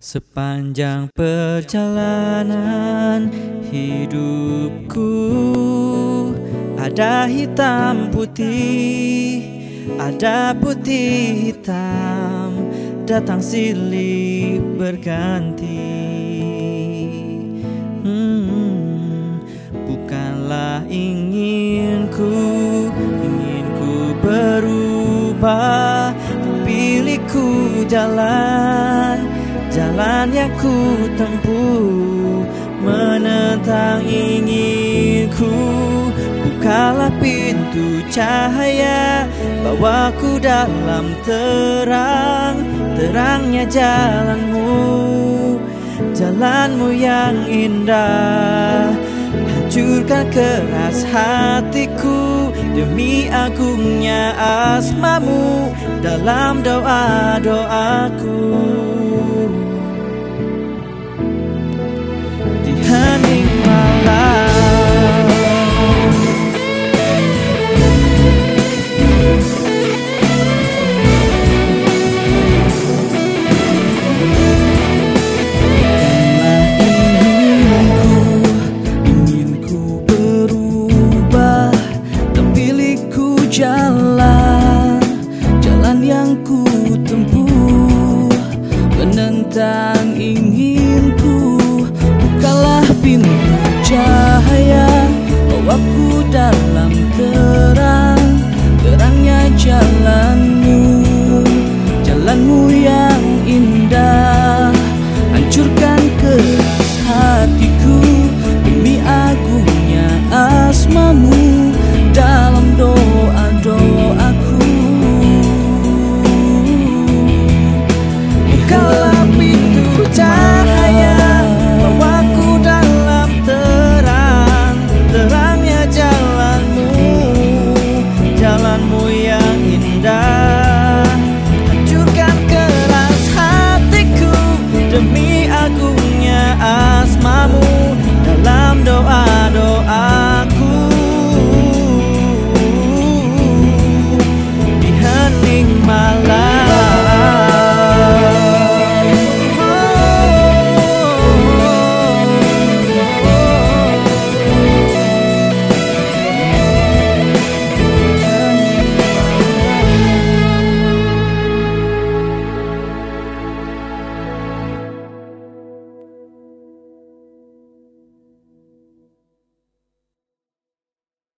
Sepanjang perjalanan hidupku Ada hitam putih, ada putih hitam Datang silih berganti. Hmm, Bukanlah inginku, inginku berubah Pilihku jalan Jalan yang ku tempuh Menentang inginku. Bukalah pintu cahaya Bawaku dalam terang. Terangnya jalanmu Jalanmu yang indah. Hancurkan keras hatiku Demi agungnya asmamu Dalam doa-doaku